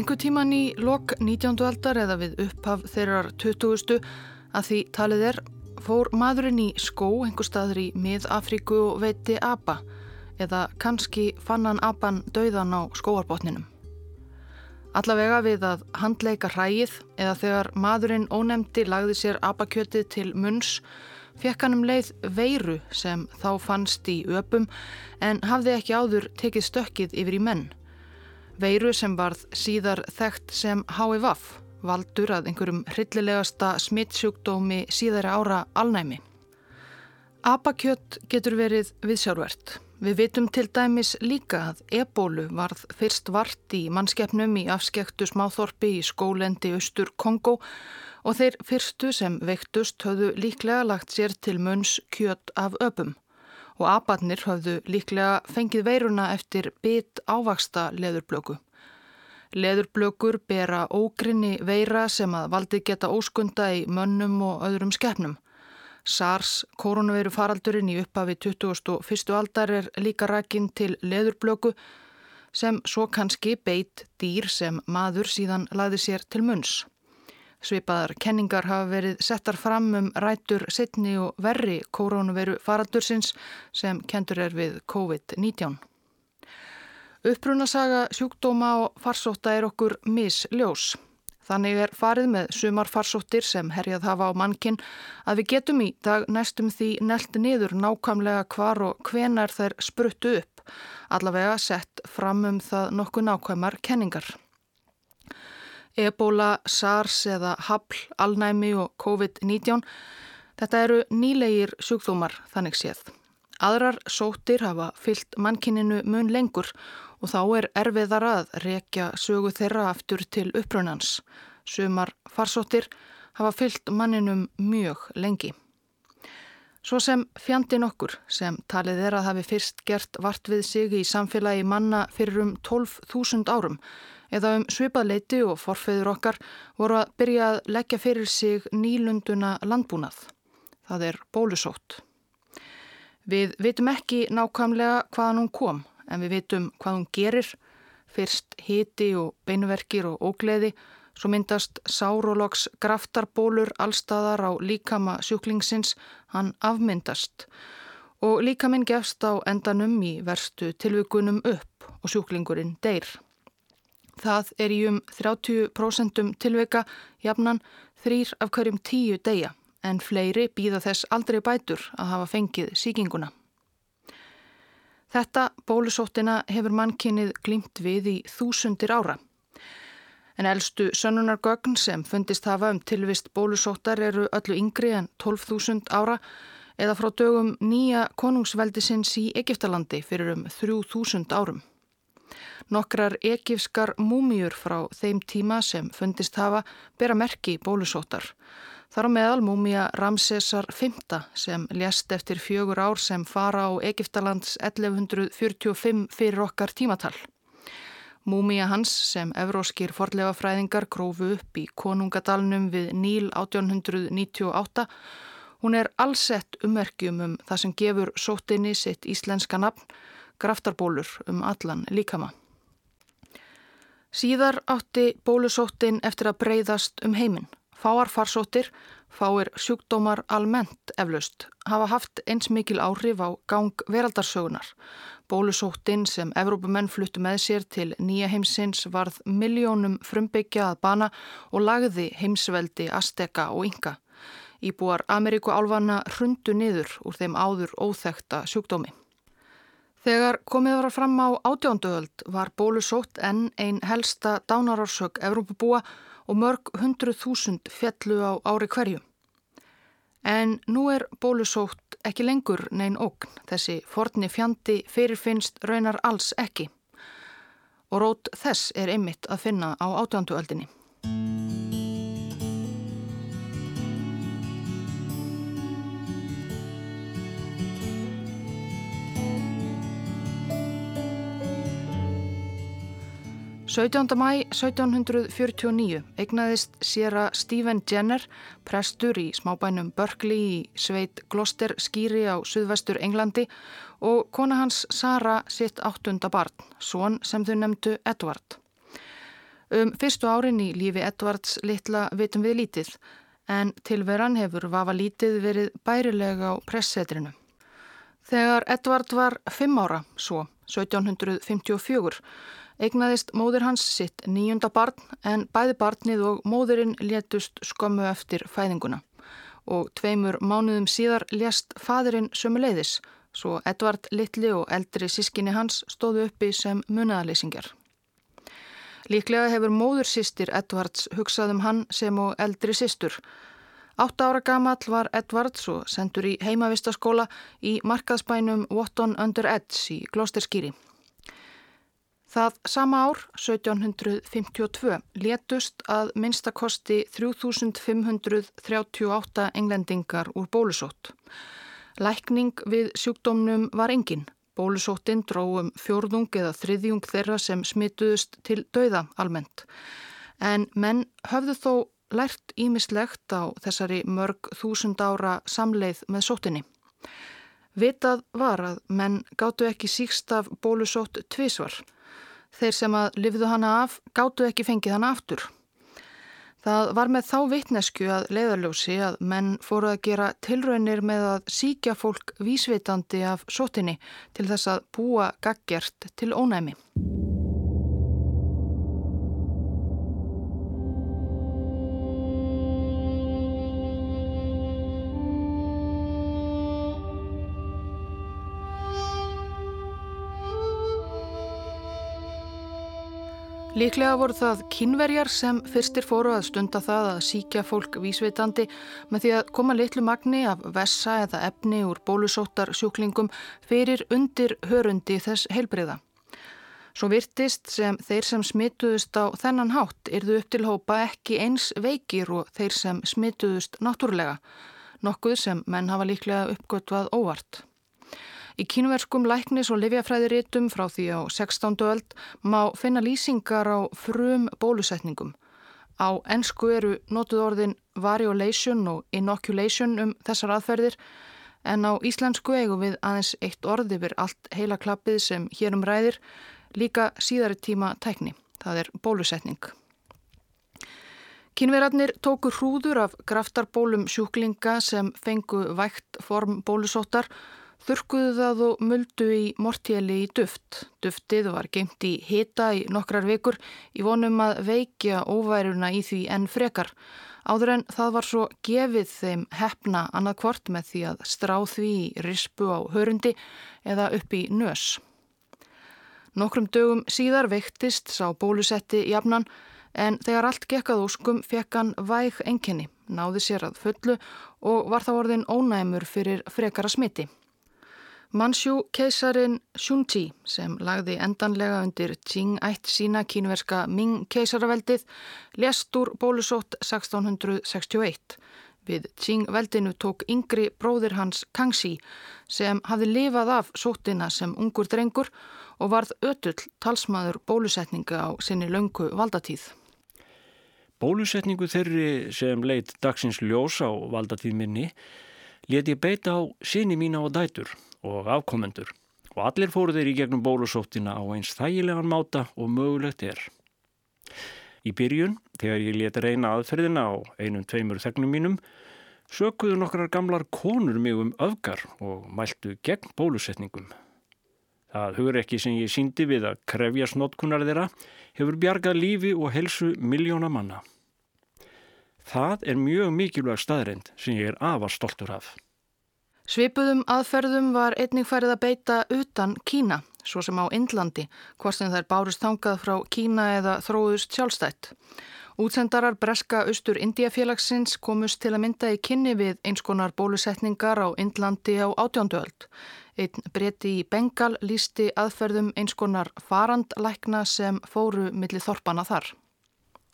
Engu tíman í lok 19. aldar eða við upphaf þeirrar 20. að því talið er fór maðurinn í skó einhver staður í mið-Afríku og veiti apa eða kannski fann hann apan dauðan á skóarbotninum. Allavega við að handleika hrægið eða þegar maðurinn ónemdi lagði sér apakjötið til munns fekk hann um leið veiru sem þá fannst í öpum en hafði ekki áður tekið stökkið yfir í menn veiru sem varð síðar þekkt sem HIVAF, valdur að einhverjum hryllilegasta smittsjúkdómi síðari ára alnæmi. Apakjött getur verið viðsjárvert. Við vitum til dæmis líka að ebólu varð fyrst vart í mannskeppnum í afskektu smáþorpi í skólendi Östur Kongo og þeir fyrstu sem veiktust höfðu líklega lagt sér til munns kjött af öpum og abatnir höfðu líklega fengið veiruna eftir bit ávaksta leðurblöku. Leðurblökur bera ógrinni veira sem að valdi geta óskunda í mönnum og öðrum skeppnum. SARS, koronaveiru faraldurinn í upphafi 21. aldar er líka rækinn til leðurblöku sem svo kannski beit dýr sem maður síðan laði sér til munns. Svipaðar kenningar hafa verið settar fram um rætur setni og verri koronaviru faraldursins sem kentur er við COVID-19. Uppbrunasaga sjúkdóma og farsóta er okkur misljós. Þannig er farið með sumar farsóttir sem herjað hafa á mannkinn að við getum í dag næstum því nelt niður nákvæmlega hvar og hvenar þær spruttu upp, allavega sett fram um það nokkuð nákvæmar kenningar. Ebola, SARS eða HAPL, alnæmi og COVID-19. Þetta eru nýlegir sjúkþúmar þannig séð. Aðrar sóttir hafa fyllt mannkininu mun lengur og þá er erfiðar að rekja sögu þeirra aftur til uppröunans. Sumar farsóttir hafa fyllt manninum mjög lengi. Svo sem fjandin okkur sem talið er að hafi fyrst gert vart við sig í samfélagi manna fyrir um 12.000 árum eða um svipað leiti og forfeyður okkar voru að byrja að leggja fyrir sig nýlunduna landbúnað. Það er bólusótt. Við vitum ekki nákvæmlega hvaðan hún kom en við vitum hvað hún gerir. Fyrst hiti og beinuverkir og ógleði, svo myndast sárologs graftarbólur allstaðar á líkama sjúklingsins, hann afmyndast og líkaminn gefst á endanum í verstu tilvíkunum upp og sjúklingurinn deyr. Það er í um 30% tilveika jafnan þrýr af hverjum tíu deyja en fleiri býða þess aldrei bætur að hafa fengið síkinguna. Þetta bólusóttina hefur mannkynnið glimt við í þúsundir ára. En eldstu sönnunargögn sem fundist hafa um tilvist bólusóttar eru öllu yngri en 12.000 ára eða frá dögum nýja konungsveldisins í Egiptalandi fyrir um 3.000 árum. Nokkrar ekifskar múmiur frá þeim tíma sem fundist hafa bera merki bólusóttar. Þar á meðal múmia Ramsesar V sem lést eftir fjögur ár sem fara á Egiptalands 1145 fyrir okkar tímatal. Múmia hans sem evróskir forlegafræðingar grófu upp í konungadalnum við Níl 1898 Hún er allsett ummerkjum um það sem gefur sóttinni sitt íslenska nafn, graftarbólur um allan líkama. Síðar átti bólusóttin eftir að breyðast um heiminn. Fáar farsóttir, fáir sjúkdómar almennt eflaust, hafa haft eins mikil áhrif á gang veraldarsögunar. Bólusóttin sem Evrópumenn fluttu með sér til nýja heimsins varð miljónum frumbyggja að bana og lagði heimsveldi Azteka og Inga. Íbúar Ameríku álvana hrundu niður úr þeim áður óþekta sjúkdómi. Þegar komið var fram á átjánduöld var bólusótt enn einn helsta dánarársök Evrópabúa og mörg hundru þúsund fjallu á ári hverju. En nú er bólusótt ekki lengur neinn ógn, þessi forni fjandi fyrirfinnst raunar alls ekki. Og rót þess er einmitt að finna á átjánduöldinni. 17. mæ 1749 eignaðist sér að Stephen Jenner, prestur í smábænum Berkeley í sveit Gloucester skýri á suðvestur Englandi og kona hans Sara sitt áttunda barn, svon sem þau nefndu Edward. Um fyrstu árin í lífi Edvards litla vitum við lítið en tilveran hefur vafa lítið verið bærilega á pressetrinu. Þegar Edvard var fimm ára, svo 1754, eignaðist móður hans sitt nýjunda barn en bæði barnið og móðurinn létust skömmu eftir fæðinguna og tveimur mánuðum síðar lést fadurinn sömu leiðis svo Edvard Littli og eldri sískinni hans stóðu uppi sem munaðalýsingar. Líklega hefur móður sýstir Edvards hugsað um hann sem og eldri sýstur Átta ára gamall var Edvards og sendur í heimavistaskóla í markaðsbænum Wotton under Edge í Glosterskýri. Það sama ár, 1752, letust að minnstakosti 3538 englendingar úr bólusótt. Lækning við sjúkdómnum var engin. Bólusóttin dróðum fjórðung eða þriðjung þeirra sem smituðust til dauða almennt. En menn höfðu þó lært ímislegt á þessari mörg þúsund ára samleið með sóttinni. Vitað var að menn gáttu ekki síkst af bólusótt tvísvar. Þeir sem að lifðu hana af gáttu ekki fengið hana aftur. Það var með þá vittnesku að leiðarljósi að menn fóru að gera tilraunir með að síkja fólk vísvitandi af sóttinni til þess að búa gaggjert til ónæmi. Líklega voru það kynverjar sem fyrstir fóru að stunda það að síkja fólk vísveitandi með því að koma litlu magni af vessa eða efni úr bólusóttar sjúklingum fyrir undir hörundi þess heilbriða. Svo virtist sem þeir sem smituðust á þennan hátt yrðu upp til hópa ekki eins veikir og þeir sem smituðust náttúrlega, nokkuð sem menn hafa líklega uppgötvað óvart. Í kínverskum læknis og livjafræðiritum frá því á 16. öld má finna lýsingar á frum bólusetningum. Á ennsku eru notuð orðin variolation og inoculation um þessar aðferðir en á íslensku eigum við aðeins eitt orð yfir allt heila klappið sem hérum ræðir líka síðari tíma tækni. Það er bólusetning. Kínverarnir tóku hrúður af graftarbólum sjúklinga sem fengu vægt form bólusóttar Þurkuðu það og muldu í mortjeli í duft. Duftið var geimt í hita í nokkrar vikur í vonum að veikja óværuna í því enn frekar. Áður en það var svo gefið þeim hefna annað kvort með því að strá því rispu á hörundi eða upp í nös. Nokkrum dögum síðar veiktist sá bólusetti jafnan en þegar allt gekkað óskum fekk hann væg enginni, náði sér að fullu og var þá orðin ónæmur fyrir frekara smiti. Mansjú keisarin Shunti sem lagði endanlega undir Qing-ætt sína kínverska Ming keisaraveldið lest úr bólusótt 1661. Við Qing-veldinu tók yngri bróðir hans Kangxi sem hafði lifað af sóttina sem ungur drengur og varð ötull talsmaður bólusetninga á sinni löngu valdatíð. Bólusetningu þeirri sem leitt dagsins ljós á valdatíð minni leti beita á síni mína og dætur og afkomendur og allir fóru þeir í gegnum bólusóttina á eins þægilegan máta og mögulegt er. Í byrjun, þegar ég leti reyna aðferðina á einum tveimur þegnum mínum, sökuðu nokkrar gamlar konur mig um öfgar og mæltu gegn bólusetningum. Það hugur ekki sem ég síndi við að krefja snotkunar þeirra hefur bjargað lífi og helsu miljóna manna. Það er mjög mikilvæg staðrind sem ég er afar stoltur af. Svipuðum aðferðum var einning færið að beita utan Kína, svo sem á Indlandi, hvort sem þær bárust þangað frá Kína eða þróðust sjálfstætt. Útsendarar breska austur Indiafélagsins komust til að mynda í kynni við einskonar bólusetningar á Indlandi á átjónduöld. Einn breyti í Bengal lísti aðferðum einskonar farandlækna sem fóru millir þorpana þar.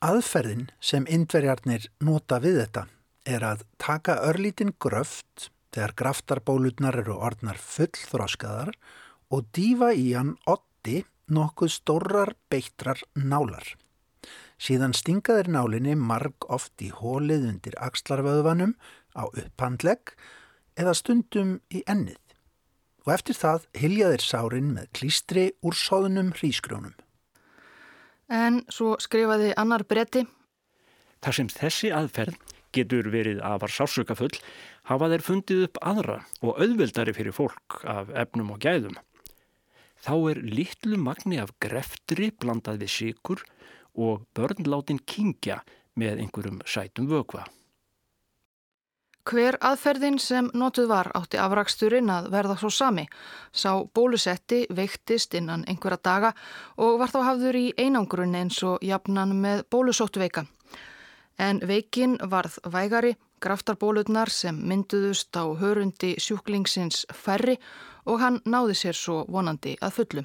Aðferðin sem indverjarnir nota við þetta er að taka örlítin gröft þegar graftarbólutnar eru orðnar fullþróskaðar og dýfa í hann otti nokkuð stórrar beittrar nálar. Síðan stingaðir nálinni marg oft í hólið undir axlarvöðvanum á upphandlegg eða stundum í ennið og eftir það hiljaðir sárin með klístri úr sóðunum hrísgrjónum. En svo skrifaði annar bretti. Þar sem þessi aðferð getur verið afar sásökafull hafa þeir fundið upp aðra og auðveldari fyrir fólk af efnum og gæðum. Þá er litlu magni af greftri blandað við síkur og börnlátin kingja með einhverjum sætum vögva. Hver aðferðin sem notuð var átti afraksturinn að verða svo sami. Sá bólusetti veiktist innan einhverja daga og var þá hafður í einangrunni eins og jafnan með bólusóttveika. En veikin varð vægari, graftarbólutnar sem mynduðust á hörundi sjúklingsins færri og hann náði sér svo vonandi að fullu.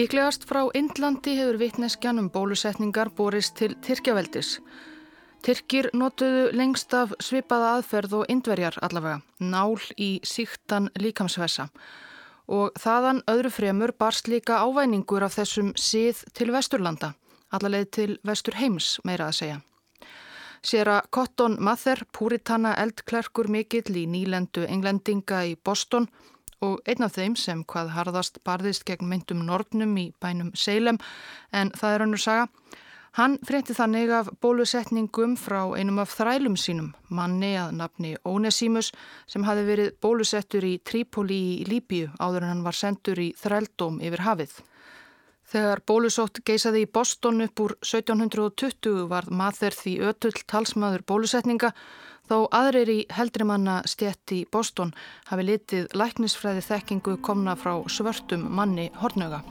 Líklegast frá Indlandi hefur vittneskjan um bólusetningar borist til Tyrkjaveldis. Tyrkir notuðu lengst af svipaða aðferð og indverjar allavega, nál í síktan líkamsvesa. Og þaðan öðru fremur barst líka ávæningur af þessum síð til Vesturlanda, allaveg til Vestur heims meira að segja. Sér að Cotton Mather, púritanna eldklerkur mikill í nýlendu englendinga í Boston, og einn af þeim sem hvað harðast barðist gegn myndum Nordnum í bænum Seilem en það er önnur saga. Hann frétti þannig af bólusetningum frá einum af þrælum sínum, manni að nafni Onesimus sem hafi verið bólusettur í Trípoli í Líbíu áður en hann var sendur í þrældóm yfir hafið. Þegar bólusótt geisaði í Boston upp úr 1720 var maður því ötull talsmaður bólusetninga Þó aðrir í heldrimanna stjætt í Boston hafi litið læknisfræði þekkingu komna frá svörtum manni hortnöga.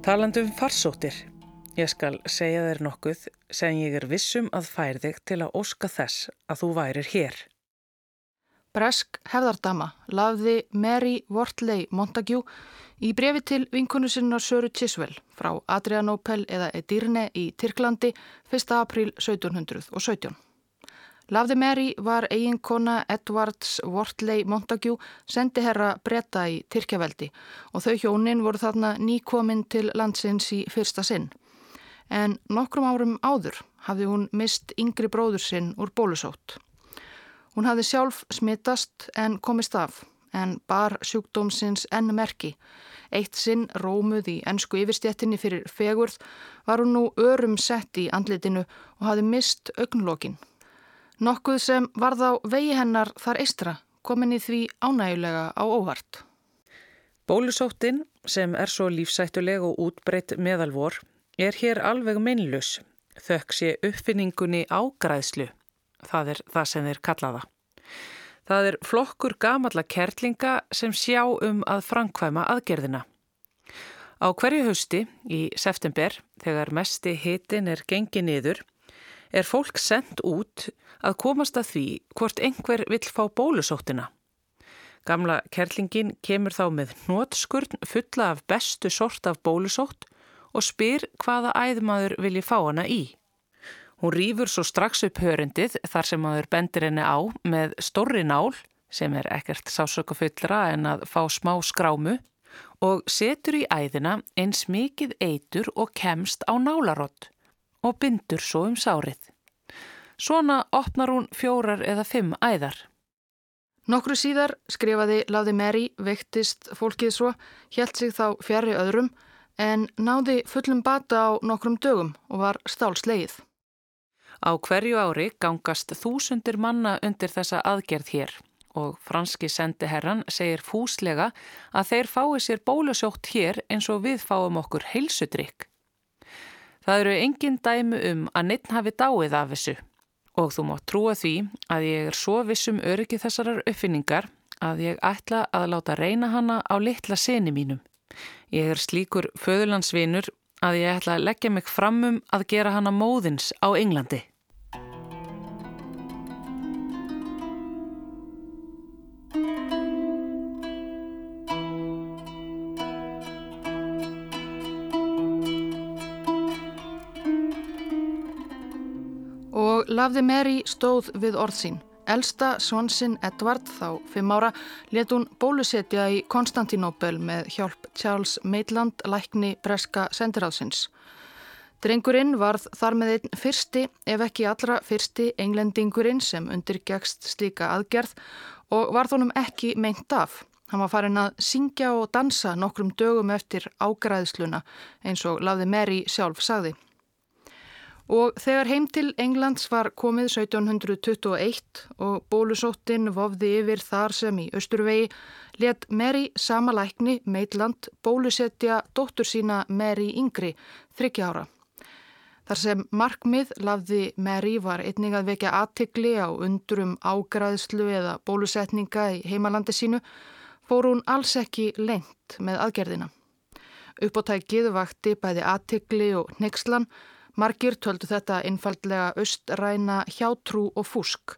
Talandum farsóttir. Ég skal segja þér nokkuð sem ég er vissum að fær þig til að óska þess að þú værir hér. Bresk hefðardama lafði Mary Wortley Montague í brefi til vinkunu sinnar Söru Tiswell frá Adrianopel eða Edirne í Tyrklandi 1. april 1717. Lafði Mary var eiginkona Edwards Wortley Montague sendi herra bretta í Tyrkjaveldi og þau hjónin voru þarna nýkominn til landsins í fyrsta sinn. En nokkrum árum áður hafði hún mist yngri bróður sinn úr bólusótt. Hún hafði sjálf smittast en komist af, en bar sjúkdómsins enn merki. Eitt sinn rómuð í ennsku yfirstjettinni fyrir fegurð var hún nú örum sett í andlitinu og hafði mist augnlokin. Nokkuð sem varð á vegi hennar þar eistra komin í því ánægulega á óvart. Bólusóttin, sem er svo lífsættuleg og útbreytt meðalvor, er hér alveg meinlus, þökk sé uppfinningunni ágræðslu það er það sem þeir kallaða. Það er flokkur gamalla kertlinga sem sjá um að framkvæma aðgerðina. Á hverju hausti í september, þegar mesti hitin er gengið niður, er fólk sendt út að komast að því hvort einhver vill fá bólusóttina. Gamla kerlingin kemur þá með nótskurn fulla af bestu sort af bólusótt og spyr hvaða æðmaður vilji fá hana í. Hún rýfur svo strax upp hörundið þar sem aður bendir henni á með stórri nál, sem er ekkert sásöka fullra en að fá smá skrámu, og setur í æðina eins mikið eitur og kemst á nálarott og bindur svo um sárið. Svona opnar hún fjórar eða fimm æðar. Nokkru síðar skrifaði Láði Meri, veiktist fólkið svo, hjælt sig þá fjari öðrum en náði fullum bata á nokkrum dögum og var stálslegið. Á hverju ári gangast þúsundir manna undir þessa aðgerð hér og franski sendiherran segir fúslega að þeir fái sér bólusjótt hér eins og við fáum okkur heilsudrykk. Það eru engin dæmu um að neitt hafi dáið af þessu og þú mátt trúa því að ég er svo vissum öryggi þessarar uppfinningar að ég ætla að láta reyna hana á litla seni mínum. Ég er slíkur föðurlandsvinur að ég ætla að leggja mig framum að gera hana móðins á Englandi. Lafði Mary stóð við orð sín elsta svonsinn Edvard þá fimm ára let hún bólusetja í Konstantinopel með hjálp Charles Maitland lækni breska sendiráðsins. Drengurinn varð þar með einn fyrsti, ef ekki allra fyrsti, englendingurinn sem undirgegst slíka aðgerð og var þónum ekki meint af. Hann var farin að syngja og dansa nokkrum dögum eftir ágræðsluna eins og lafði Mary sjálf sagði. Og þegar heim til Englands var komið 1721 og bólusóttin vofði yfir þar sem í Östurvegi let Mary samalækni Maitland bólusetja dóttur sína Mary Yngri, 30 ára. Þar sem markmið lafði Mary var einning að vekja aðtikli á undurum ágræðslu eða bólusetninga í heimalandi sínu, fór hún alls ekki lengt með aðgerðina. Uppóttækið vakti bæði aðtikli og nexlan, margir töldu þetta einfaldlega austræna hjátrú og fúsk,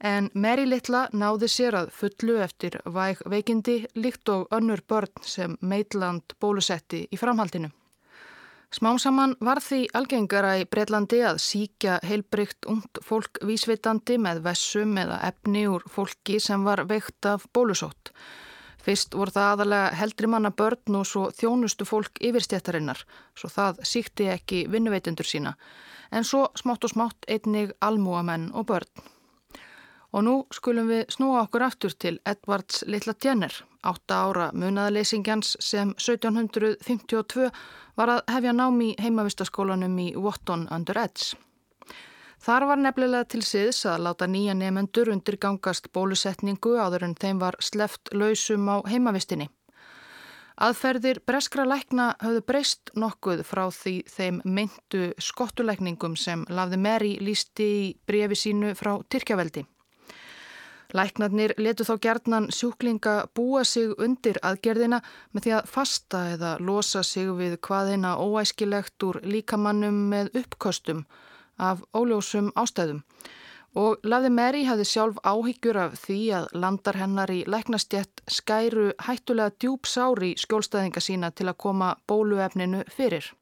en Mary Littla náði sér að fullu eftir væg veikindi líkt og önnur börn sem Maitland bólusetti í framhaldinu. Smámsaman var því algengara í Breitlandi að síkja heilbrygt ungt fólk vísvitandi með vessum eða efni úr fólki sem var veikt af bólusótt. Fyrst voru það aðalega heldri manna börn og svo þjónustu fólk yfirstjættarinnar, svo það síkti ekki vinnuveitundur sína, en svo smátt og smátt einnig almúamenn og börn. Og nú skulum við snúa okkur aftur til Edvards Littla Jenner, átta ára munaðaleysingjans sem 1752 var að hefja námi heimavistaskólanum í Wotton under Edge. Þar var nefnilega til siðs að láta nýja nefendur undirgangast bólusetningu áður en þeim var sleft lausum á heimavistinni. Aðferðir breskra lækna höfðu breyst nokkuð frá því þeim myndu skottuleikningum sem lafði Meri lísti í brefi sínu frá Tyrkjaveldi. Læknarnir letu þá gerðnan sjúklinga búa sig undir aðgerðina með því að fasta eða losa sig við hvaðina óæskilegt úr líkamannum með uppkostum af óljósum ástæðum. Og Laði Meri hafði sjálf áhyggjur af því að landar hennar í læknastjett skæru hættulega djúb sári skjólstæðinga sína til að koma bóluefninu fyrir.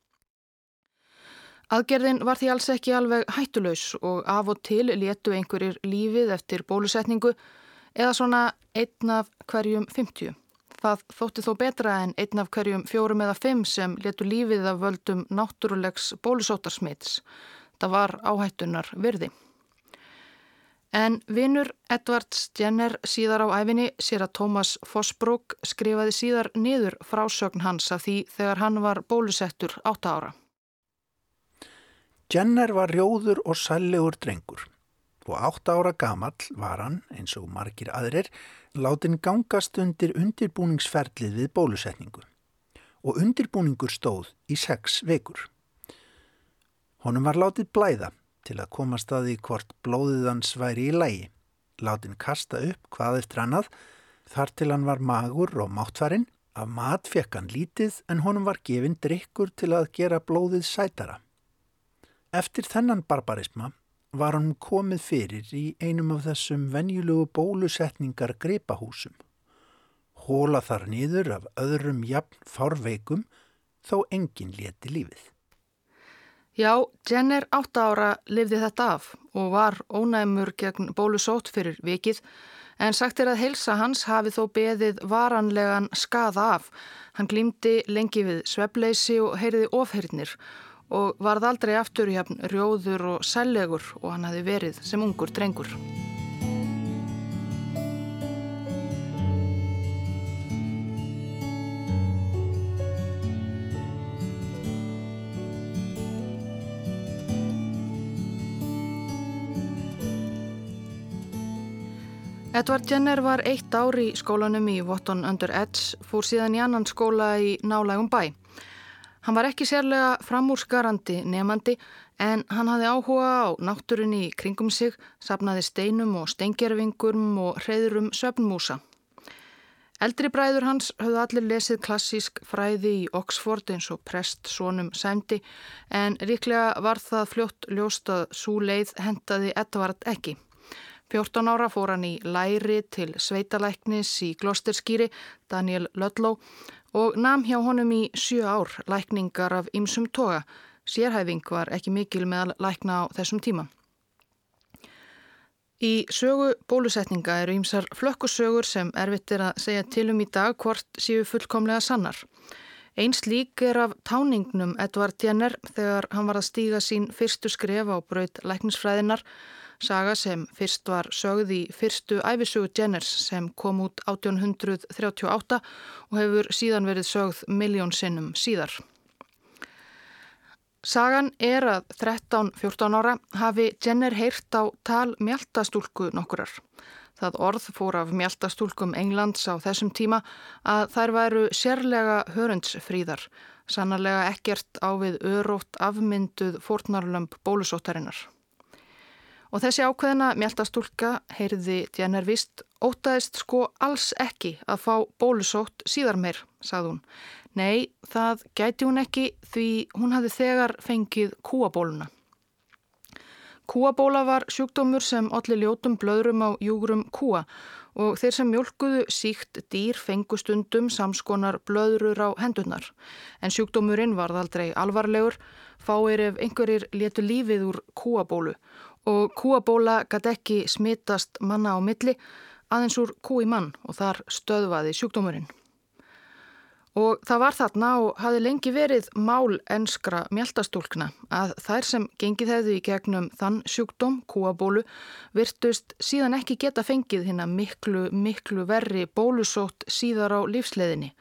Aðgerðin var því alls ekki alveg hættulegs og af og til letu einhverjir lífið eftir bólusetningu eða svona einn af hverjum 50. Það þótti þó betra en einn af hverjum fjórum eða fimm sem letu lífið af völdum náttúrulegs bólusótarsmits. Það var áhættunar virði. En vinnur Edvards Jenner síðar á æfinni sér að Thomas Fosbrook skrifaði síðar niður frásögn hans af því þegar hann var bólusettur átta ára. Jenner var rjóður og sællegur drengur og átt ára gamall var hann, eins og margir aðrir, látin gangast undir undirbúningsferlið við bólusetningu og undirbúningur stóð í sex vekur. Honum var látið blæða til að komast að því hvort blóðið hans væri í lægi, látin kasta upp hvað eftir annað þar til hann var magur og máttfærin, af mat fekk hann lítið en honum var gefinn drikkur til að gera blóðið sætara. Eftir þennan barbarisma var hann komið fyrir í einum af þessum venjulegu bólusetningar greipahúsum. Hóla þar nýður af öðrum jafn fárveikum þó enginn leti lífið. Já, Jenner átta ára lifði þetta af og var ónæmur gegn bólusót fyrir vikið en sagt er að heilsa hans hafi þó beðið varanlegan skaða af. Hann glýmdi lengi við svebleysi og heyriði ofhyrnir og varð aldrei aftur hjapn rjóður og sellegur og hann hafi verið sem ungur drengur. Edvard Jenner var eitt ár í skólanum í Wotton under Edge, fór síðan í annan skóla í nálægum bæ. Hann var ekki sérlega framúrskarandi nefandi en hann hafði áhuga á náttúrunni í kringum sig, sapnaði steinum og steingerfingurum og hreyðurum söpnmúsa. Eldri bræður hans höfðu allir lesið klassísk fræði í Oxford eins og prest sonum sæmdi en líklega var það fljótt ljóst að svo leið hendaði Edvard ekki. 14 ára fór hann í læri til sveitalæknis í Glosterskýri, Daniel Ludlow og nam hjá honum í sjö ár lækningar af ymsum toga. Sérhæfing var ekki mikil með lækna á þessum tíma. Í sögu bólusetninga eru ímsar flökkusögur sem erfitt er að segja til um í dag hvort séu fullkomlega sannar. Eins lík er af táningnum Edvard Jenner þegar hann var að stíga sín fyrstu skref á braut læknisfræðinar, saga sem fyrst var sögð í fyrstu æfisögu Jenners sem kom út 1838 og hefur síðan verið sögð miljón sinnum síðar. Sagan er að 13-14 ára hafi Jenner heyrt á tal mjöltastúlku nokkurar. Það orð fór af mjöltastúlkum Englands á þessum tíma að þær væru sérlega hörundsfríðar, sannarlega ekkert á við örótt afmynduð fórnarlömp bólusóttarinnar. Og þessi ákveðina mjöltastúlka, heyrði Jenner vist, ótaðist sko alls ekki að fá bólusótt síðar meir, sagði hún. Nei, það gæti hún ekki því hún hafði þegar fengið kúabóluna. Kúabóla var sjúkdómur sem allir ljótum blöðrum á júgrum kúa og þeir sem mjölkuðu síkt dýr fengustundum samskonar blöðrur á hendunar. En sjúkdómurinn varð aldrei alvarlegur, fáir ef einhverjir letu lífið úr kúabólu og kúabóla gæti ekki smittast manna á milli aðeins úr kúi mann og þar stöðvaði sjúkdómurinn. Og það var þarna og hafi lengi verið mál enskra mjöltastúlkna að þær sem gengið hefðu í gegnum þann sjúkdóm, kúabólu, virtust síðan ekki geta fengið hérna miklu, miklu verri bólusótt síðar á lífsleðinni.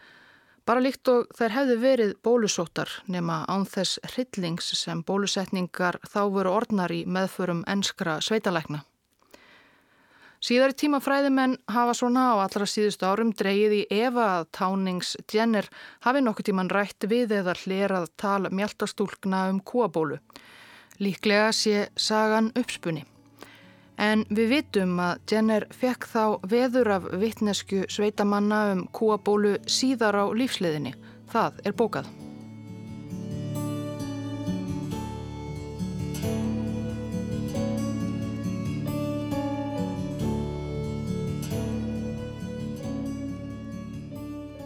Bara líkt og þær hefðu verið bólusóttar nema án þess hryllings sem bólusetningar þá veru orðnar í meðförum enskra sveitalækna. Síðar tímafræðimenn hafa svona á allra síðustu árum dreyið í Eva að tánings Jenner hafi nokkuð tíman rætt við eða hlerað tal mjöltastúlkna um kúabólu. Líklega sé sagan uppspunni. En við vitum að Jenner fekk þá veður af vittnesku sveitamanna um kúabólu síðar á lífsliðinni. Það er bókað.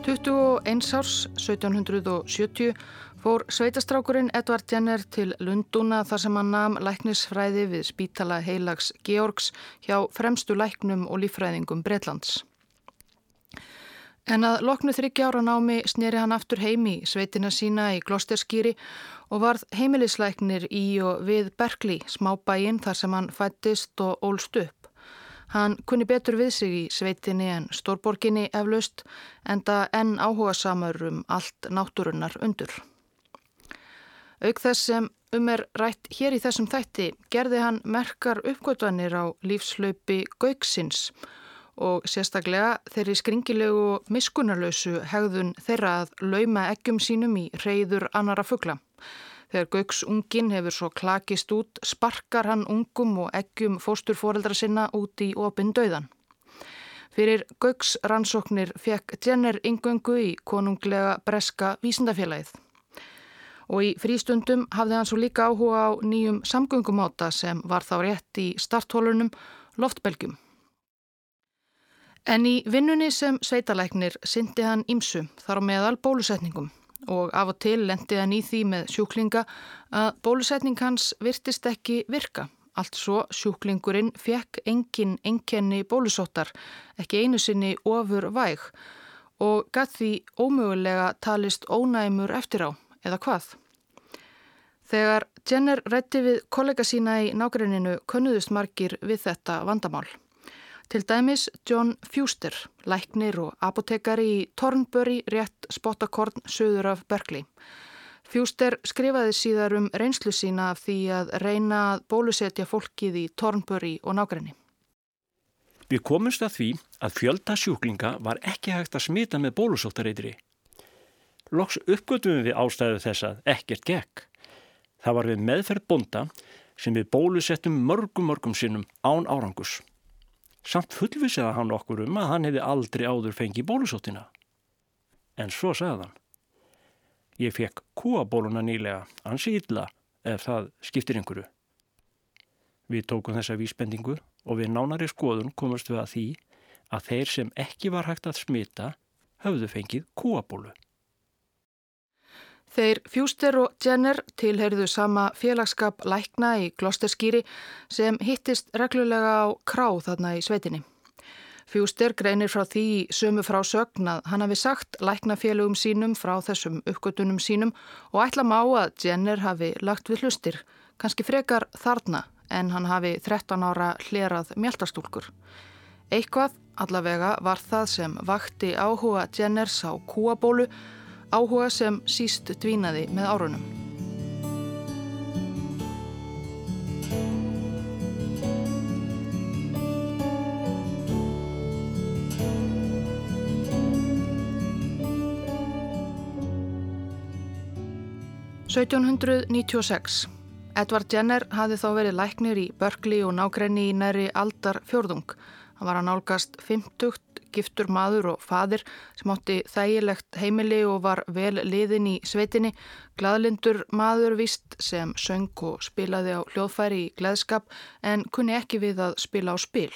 21 árs 1770 fór sveitastrákurinn Edvard Jenner til Lundúna þar sem hann nam læknisfræði við spítala heilags Georgs hjá fremstu læknum og lífræðingum Breitlands. En að loknu þryggjára námi sneri hann aftur heimi sveitina sína í Glosterskýri og varð heimilisleiknir í og við Berkeley, smábæinn þar sem hann fættist og ólst upp. Hann kunni betur við sig í sveitinni en stórborginni eflaust enda enn áhuga samar um allt náttúrunnar undur. Auk þess sem um er rætt hér í þessum þætti gerði hann merkar uppgötvanir á lífslaupi Gauksins og sérstaklega þeirri skringilegu og miskunarlausu hegðun þeirra að lauma ekkjum sínum í reyður annara fuggla. Þegar Gauks ungin hefur svo klakist út, sparkar hann ungum og eggjum fósturforeldra sinna út í opin döðan. Fyrir Gauks rannsóknir fekk Jenner yngöngu í konunglega breska vísindafélagið. Og í frístundum hafði hann svo líka áhuga á nýjum samgöngumáta sem var þá rétt í starthólunum loftbelgjum. En í vinnunni sem sveitalæknir syndi hann ímsu þar á meðal bólusetningum og af og til lendi hann í því með sjúklinga að bólusetning hans virtist ekki virka. Allt svo sjúklingurinn fekk engin enkenni bólusóttar, ekki einu sinni ofur væg og gætt því ómögulega talist ónæmur eftir á, eða hvað? Þegar Jenner rætti við kollega sína í nágreininu könnuðust margir við þetta vandamál. Til dæmis John Fuster, læknir og apotekari í Tornbury rétt spottakorn söður af Berkeley. Fuster skrifaði síðar um reynslu sína af því að reyna að bólusetja fólkið í Tornbury og nákrenni. Við komumst að því að fjölda sjúklinga var ekki hægt að smita með bólusóttareitri. Loks uppgötum við ástæðu þess að ekkert gekk. Það var við meðferð bonda sem við bólusettum mörgum mörgum sinnum án árangus. Samt fullvisaði hann okkur um að hann hefði aldrei áður fengið bólusóttina. En svo sagði hann. Ég fekk kúabóluna nýlega, ansi illa ef það skiptir einhverju. Við tókum þessa vísbendingu og við nánari skoðun komast við að því að þeir sem ekki var hægt að smita höfðu fengið kúabólu. Þeir Fjúster og Jenner tilheyrðu sama félagskap lækna í Glosterskýri sem hittist reglulega á krá þarna í sveitinni. Fjúster greinir frá því sömu frá sögn að hann hafi sagt læknafélugum sínum frá þessum uppgötunum sínum og ætla má að Jenner hafi lagt við hlustir, kannski frekar þarna en hann hafi 13 ára hlerað mjöltastúlkur. Eitthvað allavega var það sem vakti áhuga Jenners á kúabólu áhuga sem síst dvínaði með árunum. (1796). Edvard Jenner hafði þá verið læknir í Berkeley og nákrenni í næri aldar fjörðung. Hann var að nálgast 50 giftur maður og fadir sem átti þægilegt heimili og var vel liðin í sveitinni, gladlindur maður vist sem söng og spilaði á hljóðfæri í gleðskap en kunni ekki við að spila á spil.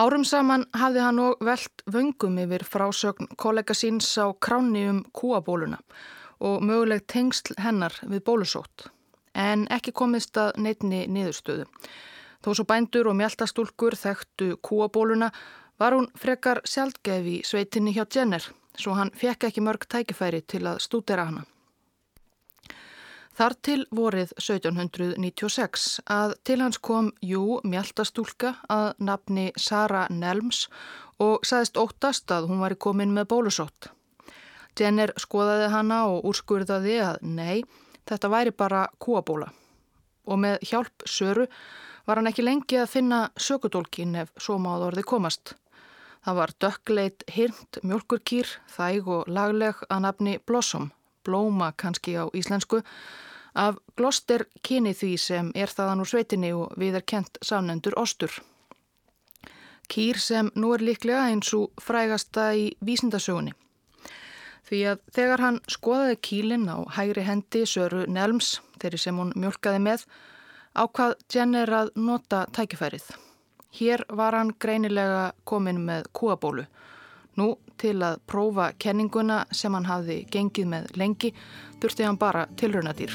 Árum saman hafði hann og veld vöngum yfir frásögn kollega síns á kráni um kúabóluna og möguleg tengsl hennar við bólusótt en ekki komist að neittni niðurstöðu. Þó svo bændur og mjöltastúlkur þekktu kúabóluna var hún frekar sjálfgef í sveitinni hjá Jenner svo hann fekk ekki mörg tækifæri til að stúdera hana. Þar til vorið 1796 að til hans kom Jú mjöltastúlka að nafni Sara Nelms og sagðist óttast að hún var komin með bólusótt. Jenner skoðaði hana og úrskurðaði að nei, þetta væri bara kúabóla og með hjálp Söru var hann ekki lengi að finna sökudólkin ef svo máð orði komast. Það var dökkleit hirnt mjölkurkýr, þæg og lagleg að nafni Blossom, blóma kannski á íslensku, af gloster kyni því sem er þaðan úr sveitinni og við er kent sánendur ostur. Kýr sem nú er líklega eins og frægasta í vísindasögunni. Því að þegar hann skoðaði kýlinn á hægri hendi Söru Nelms, þeirri sem hún mjölkaði með, ákvað Jenner að nota tækifærið. Hér var hann greinilega komin með kúabólu. Nú til að prófa kenninguna sem hann hafði gengið með lengi þurfti hann bara tilrunadýr.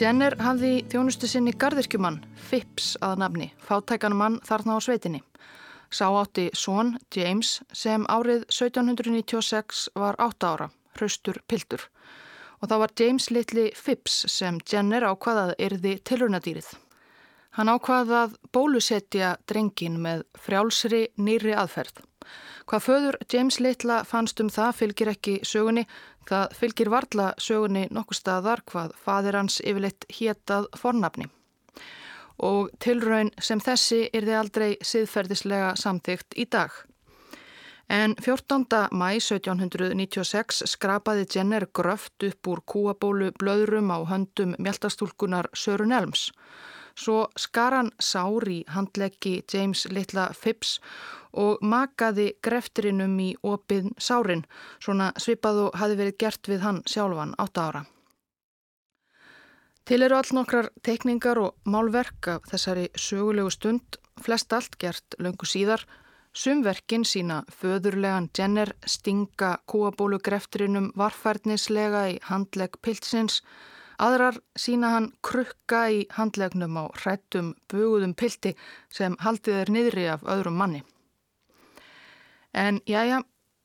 Jenner hafði þjónustu sinni gardirkjumann, Phipps að nafni, fátækan mann þarna á sveitinni. Sá átti són James sem árið 1796 var 8 ára, hraustur piltur. Og það var James litli Phipps sem Jenner ákvaðað erði tilrunadýrið. Hann ákvaðað bólusetja drengin með frjálsri nýri aðferð. Hvað föður James litla fannst um það fylgir ekki sögunni, það fylgir varla sögunni nokkuð staðar hvað fadir hans yfirleitt hétað fornafni og tilraun sem þessi er þið aldrei siðferðislega samþygt í dag. En 14. mæ 1796 skrapaði Jenner gröft upp úr kúabólu blöðrum á höndum mjöltastúlkunar Sörun Elms. Svo skar hann sár í handleggi James Little Phipps og makaði grefturinnum í opið sárin, svona svipað og hafi verið gert við hann sjálfan átta ára. Til eru all nokkrar teikningar og málverk af þessari sögulegu stund, flest allt gert löngu síðar. Sumverkin sína föðurlegan Jenner stinga kúabólugrefturinum varfærnislega í handleg pilsins. Aðrar sína hann krukka í handlegnum á hrættum buguðum pilti sem haldið er niðri af öðrum manni. En jájá,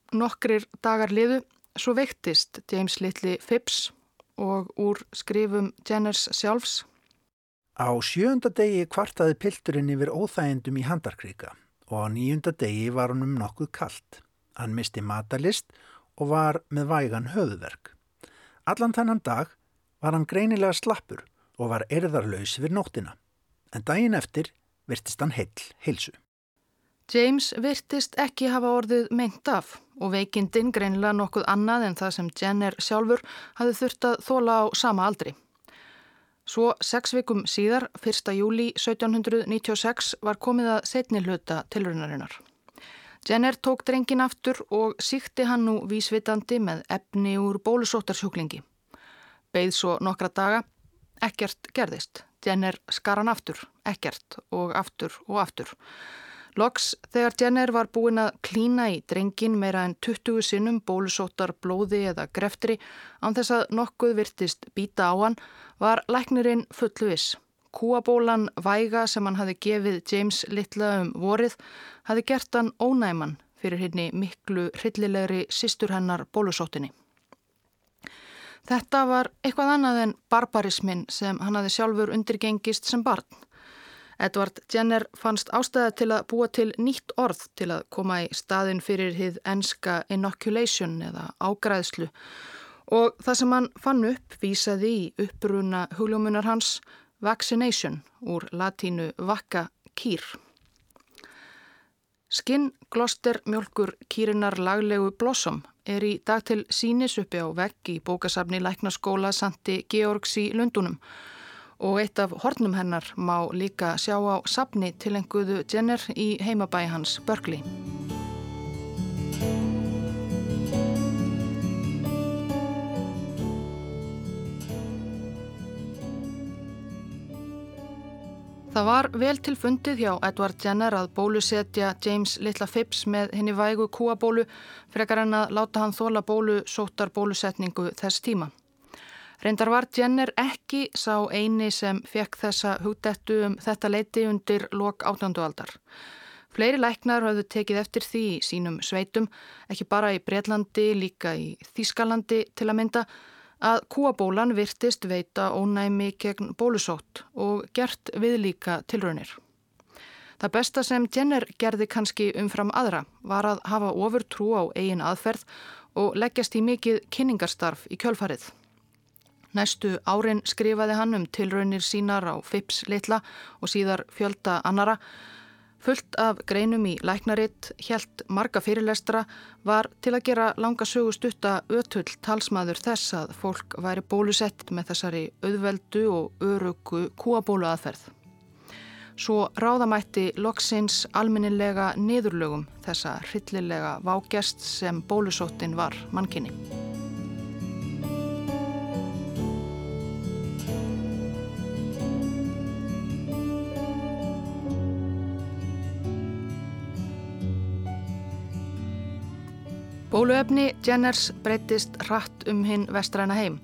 nokkrir dagar liðu, svo veiktist James Little Phipps og úr skrifum Jenners sjálfs. Á sjönda degi kvartaði pilturinn yfir óþægendum í handarkríka og á nýjunda degi var hann um nokkuð kallt. Hann misti matalist og var með vægan höfuverk. Allan þennan dag var hann greinilega slappur og var erðarlaus við nóttina. En daginn eftir virtist hann heil, heilsu. James virtist ekki hafa orðið meint af og veikindin greinlega nokkuð annað en það sem Jenner sjálfur hafði þurft að þóla á sama aldri. Svo sex vikum síðar, 1. júli 1796, var komið að setni hluta tilrunarinnar. Jenner tók drengin aftur og síkti hann nú vísvitandi með efni úr bólusóttarsjúklingi. Beigð svo nokkra daga Ekkert gerðist. Jenner skar hann aftur, ekkert og aftur og aftur. Loks þegar Jenner var búin að klína í drengin meira en 20 sinnum bólusóttar blóði eða greftri án þess að nokkuð virtist býta á hann var læknirinn fullu viss. Kúabólan væga sem hann hafi gefið James litla um vorið hafi gert hann ónæman fyrir henni miklu hryllilegri sístur hennar bólusóttinni. Þetta var eitthvað annað en barbarismin sem hann hafi sjálfur undirgengist sem barn. Edvard Jenner fannst ástæða til að búa til nýtt orð til að koma í staðin fyrir hið enska inoculation eða ágræðslu og það sem hann fann upp vísaði í uppruna hugljómunar hans vaccination úr latínu vakka kýr. Skinn gloster mjölkur kýrinar laglegu blossom er í dag til sínis uppi á vegg í bókasafni Læknaskóla Santi Georgs í Lundunum og eitt af hornum hennar má líka sjá á sapni tilenguðu Jenner í heimabæi hans Berkeley. Það var vel til fundið hjá Edward Jenner að bólusetja James Little Phipps með henni vægu kúabólu frekar en að láta hann þóla bólu sóttar bólusetningu þess tíma. Reyndar var Jenner ekki sá eini sem fekk þessa hugdettu um þetta leiti undir lok átjöndu aldar. Fleiri læknar hafðu tekið eftir því í sínum sveitum, ekki bara í Breitlandi, líka í Þískalandi til að mynda, að kúabólan virtist veita ónæmi gegn bólusótt og gert við líka tilraunir. Það besta sem Jenner gerði kannski umfram aðra var að hafa ofur trú á eigin aðferð og leggjast í mikið kynningarstarf í kjölfarið. Næstu árin skrifaði hann um tilraunir sínar á FIPS litla og síðar fjölda annara. Fullt af greinum í læknaritt, helt marga fyrirlestra, var til að gera langa sögustutta ötull talsmaður þess að fólk væri bólusett með þessari auðveldu og örugu kúabólu aðferð. Svo ráðamætti loksins alminnilega niðurlögum þessa hryllilega vágjast sem bólusóttin var mannkinni. Bóluefni Jenners breytist hratt um hinn vestræna heim.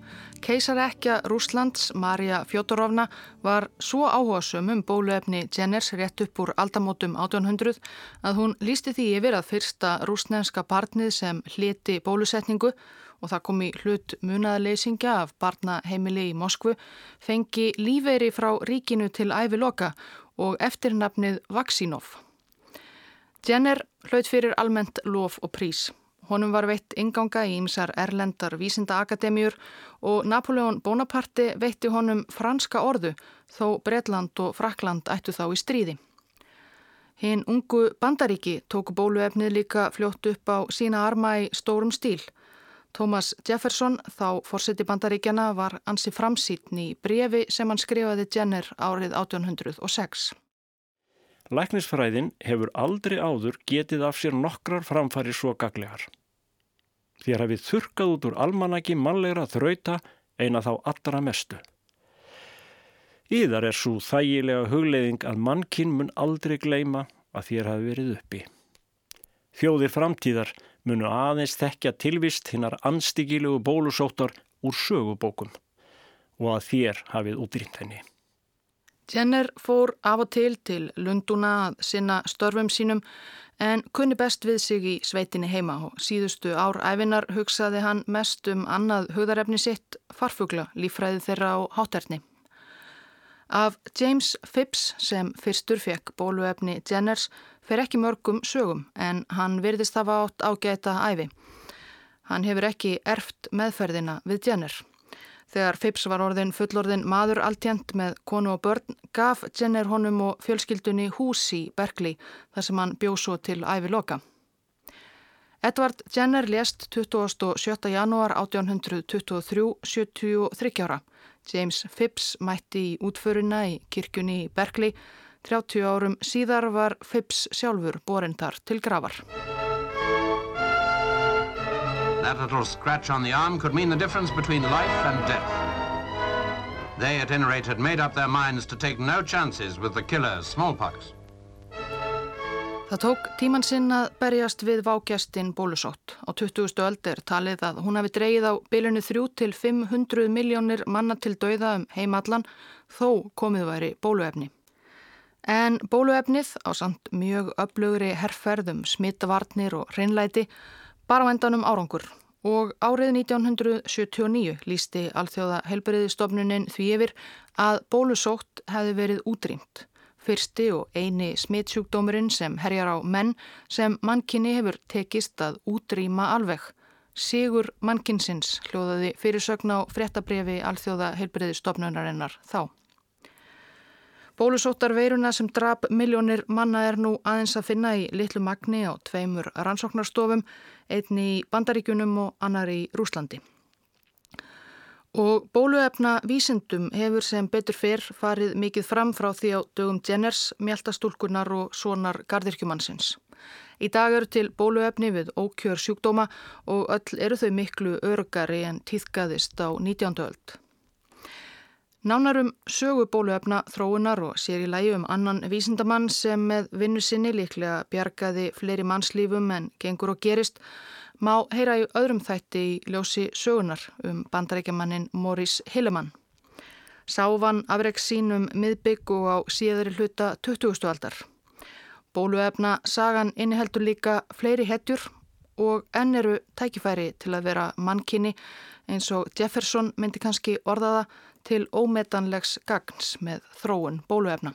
Keisarekja Rúslands, Marja Fjótorovna, var svo áhugasum um bóluefni Jenners rétt upp úr aldamótum 1800 að hún lísti því yfir að fyrsta rúsnenska barnið sem hliti bólusetningu og það kom í hlut munaðleysingja af barnaheimili í Moskvu, fengi lífeyri frá ríkinu til æviloka og eftirnafnið Vaksinov. Jenner hlaut fyrir almennt lof og prís. Honum var veitt inganga í ymsar erlendar vísindaakademjur og Napoleon Bonaparte veitti honum franska orðu þó Bretland og Frakland ættu þá í stríði. Hinn ungu bandaríki tóku bóluefnið líka fljótt upp á sína arma í stórum stíl. Thomas Jefferson, þá fórseti bandaríkjana, var ansi framsýtn í brefi sem hann skrifaði Jenner árið 1806. Læknisfræðin hefur aldrei áður getið af sér nokkrar framfæri svo gaglegar þér hafið þurkað út úr almanaki mannlegra þrauta eina þá allra mestu. Íðar er svo þægilega hugleiðing að mannkinn mun aldrei gleima að þér hafi verið uppi. Þjóðir framtíðar munu aðeins þekkja tilvist hinnar anstíkilegu bólusóttar úr sögubókum og að þér hafið útrýnt henni. Jenner fór af og til til Lunduna að sinna störfum sínum en kunni best við sig í sveitinni heima og síðustu ár æfinar hugsaði hann mest um annað hugðarefni sitt, farfugla, lífræði þeirra á hátterni. Af James Phipps sem fyrstur fekk bóluefni Jenners fer ekki mörgum sögum en hann virðist hafa átt ágæta æfi. Hann hefur ekki erft meðferðina við Jenner. Þegar Phipps var orðin fullorðin maður alltjent með konu og börn gaf Jenner honum og fjölskyldunni hús í Berkeley þar sem hann bjóð svo til æfi loka. Edvard Jenner lést 27. janúar 1823, 73 ára. James Phipps mætti í útföruna í kirkjunni í Berkeley. 30 árum síðar var Phipps sjálfur borindar til gravar. That little scratch on the arm could mean the difference between life and death. They at any rate had made up their minds to take no chances with the killer smallpox. Það tók tíman sinn að berjast við vágjastin bólusótt. Á 20. öldir talið að hún hafi dreyið á bylunu 3 til 500 miljónir manna til dauða um heimallan þó komið væri bóluefni. En bóluefnið á samt mjög öflugri herrferðum, smittavarnir og hreinlæti bara vendanum árangur og árið 1979 lísti alþjóða helberiðistofnunin því yfir að bólusótt hefði verið útrýmt fyrsti og eini smittsjúkdómurinn sem herjar á menn sem mannkinni hefur tekist að útrýma alveg. Sigur mannkinsins hljóðaði fyrirsögn á fréttabrefi alþjóða heilbriðistofnunarinnar þá. Bólusóttar veiruna sem drap miljónir manna er nú aðeins að finna í litlu magni á tveimur rannsóknarstofum, einni í Bandaríkunum og annar í Rúslandi. Og bóluefna vísindum hefur sem betur fyrr farið mikið fram frá því á dögum Jenners, mjöltastúlkunar og sonar gardirkjumannsins. Í dag eru til bóluefni við ókjör sjúkdóma og öll eru þau miklu örgari en týðkaðist á 19. öld. Nánarum sögu bóluefna þróunar og sér í lægi um annan vísindamann sem með vinnu sinni líklega bjargaði fleiri mannslífum en gengur og gerist má heyra í öðrum þætti í ljósi sögunar um bandarækjamannin Morris Hillemann. Sávan afreiks sínum miðbygg og á síðari hluta 20. aldar. Bóluefna sagan inniheldur líka fleiri hetjur og enn eru tækifæri til að vera mannkinni eins og Jefferson myndi kannski orðaða til ómetanlegs gagns með þróun bóluefna.